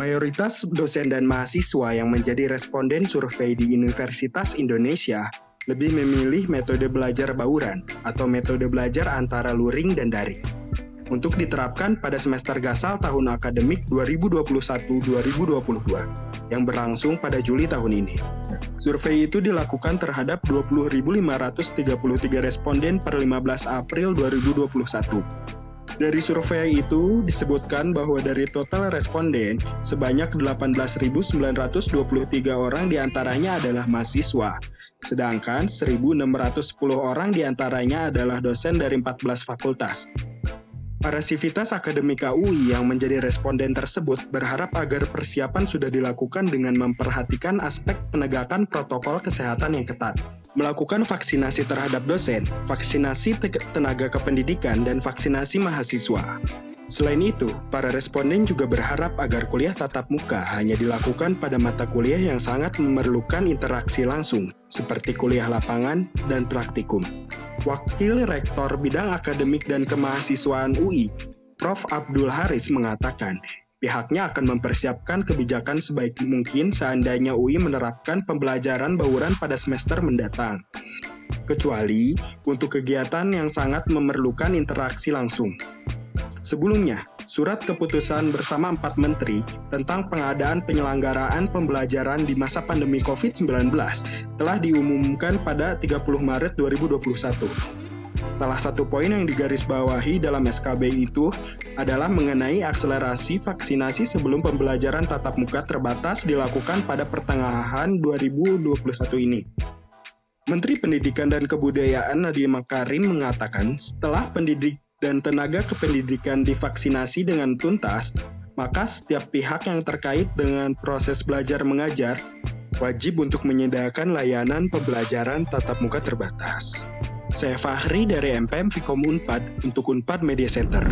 Mayoritas dosen dan mahasiswa yang menjadi responden survei di Universitas Indonesia lebih memilih metode belajar bauran atau metode belajar antara luring dan daring untuk diterapkan pada semester gasal tahun akademik 2021-2022 yang berlangsung pada Juli tahun ini. Survei itu dilakukan terhadap 20.533 responden per 15 April 2021 dari survei itu disebutkan bahwa dari total responden, sebanyak 18.923 orang di antaranya adalah mahasiswa, sedangkan 1.610 orang di antaranya adalah dosen dari 14 fakultas. Para sivitas akademika UI yang menjadi responden tersebut berharap agar persiapan sudah dilakukan dengan memperhatikan aspek penegakan protokol kesehatan yang ketat, melakukan vaksinasi terhadap dosen, vaksinasi tenaga kependidikan, dan vaksinasi mahasiswa. Selain itu, para responden juga berharap agar kuliah tatap muka hanya dilakukan pada mata kuliah yang sangat memerlukan interaksi langsung, seperti kuliah lapangan dan praktikum. Wakil Rektor Bidang Akademik dan Kemahasiswaan UI, Prof. Abdul Haris mengatakan, pihaknya akan mempersiapkan kebijakan sebaik mungkin seandainya UI menerapkan pembelajaran bauran pada semester mendatang. Kecuali untuk kegiatan yang sangat memerlukan interaksi langsung. Sebelumnya, surat keputusan bersama empat menteri tentang pengadaan penyelenggaraan pembelajaran di masa pandemi COVID-19 telah diumumkan pada 30 Maret 2021. Salah satu poin yang digarisbawahi dalam SKB itu adalah mengenai akselerasi vaksinasi sebelum pembelajaran tatap muka terbatas dilakukan pada pertengahan 2021 ini. Menteri Pendidikan dan Kebudayaan Nadiem Makarim mengatakan setelah pendidik dan tenaga kependidikan divaksinasi dengan tuntas, maka setiap pihak yang terkait dengan proses belajar mengajar wajib untuk menyediakan layanan pembelajaran tatap muka terbatas. Saya Fahri dari MPM Vkom Unpad untuk Unpad Media Center.